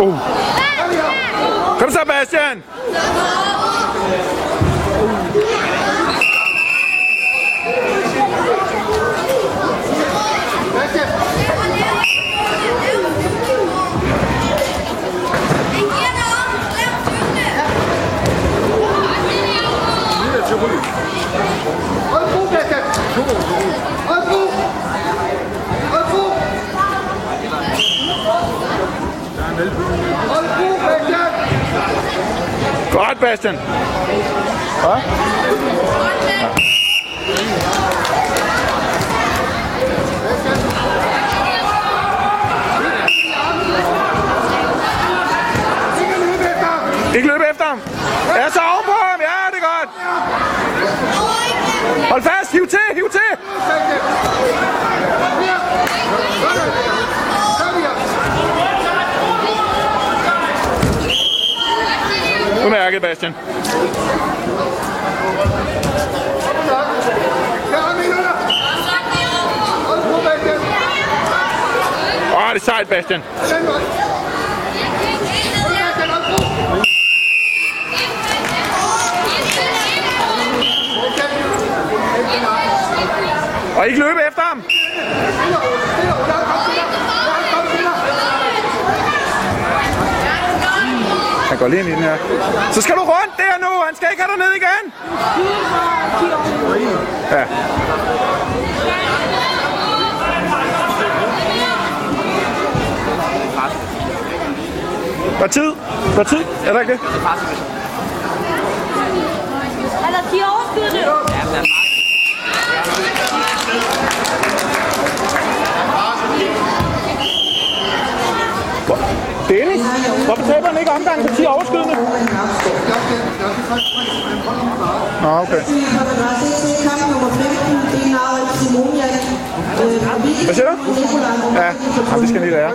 Come on, Sebastian. Godt, Bastian. Hva? Ikke løb efter ham! Ikke løbe efter ham. Ja, så ovenpå ham. Ja, det er godt. Hold fast. Hiv til, hiv til. Bastian! Kom her! Sådan! Kom her! Udmærket, Bastian. Her er! Åh, det er sejt, Bastian. Og ikke løbe efter ham. Han går lige ind i den her. Så skal du rundt der nu. Han skal ikke have dig ned igen. Ja. Der er tid. Der er tid. Er der ikke det? Er der 10 overskydende? Dennis, hvorfor taber han ikke omgang til 10 overskydende? Nå, okay. Kamp nummer 15. Hvad siger du? Ja, Jamen, det skal han lige lære.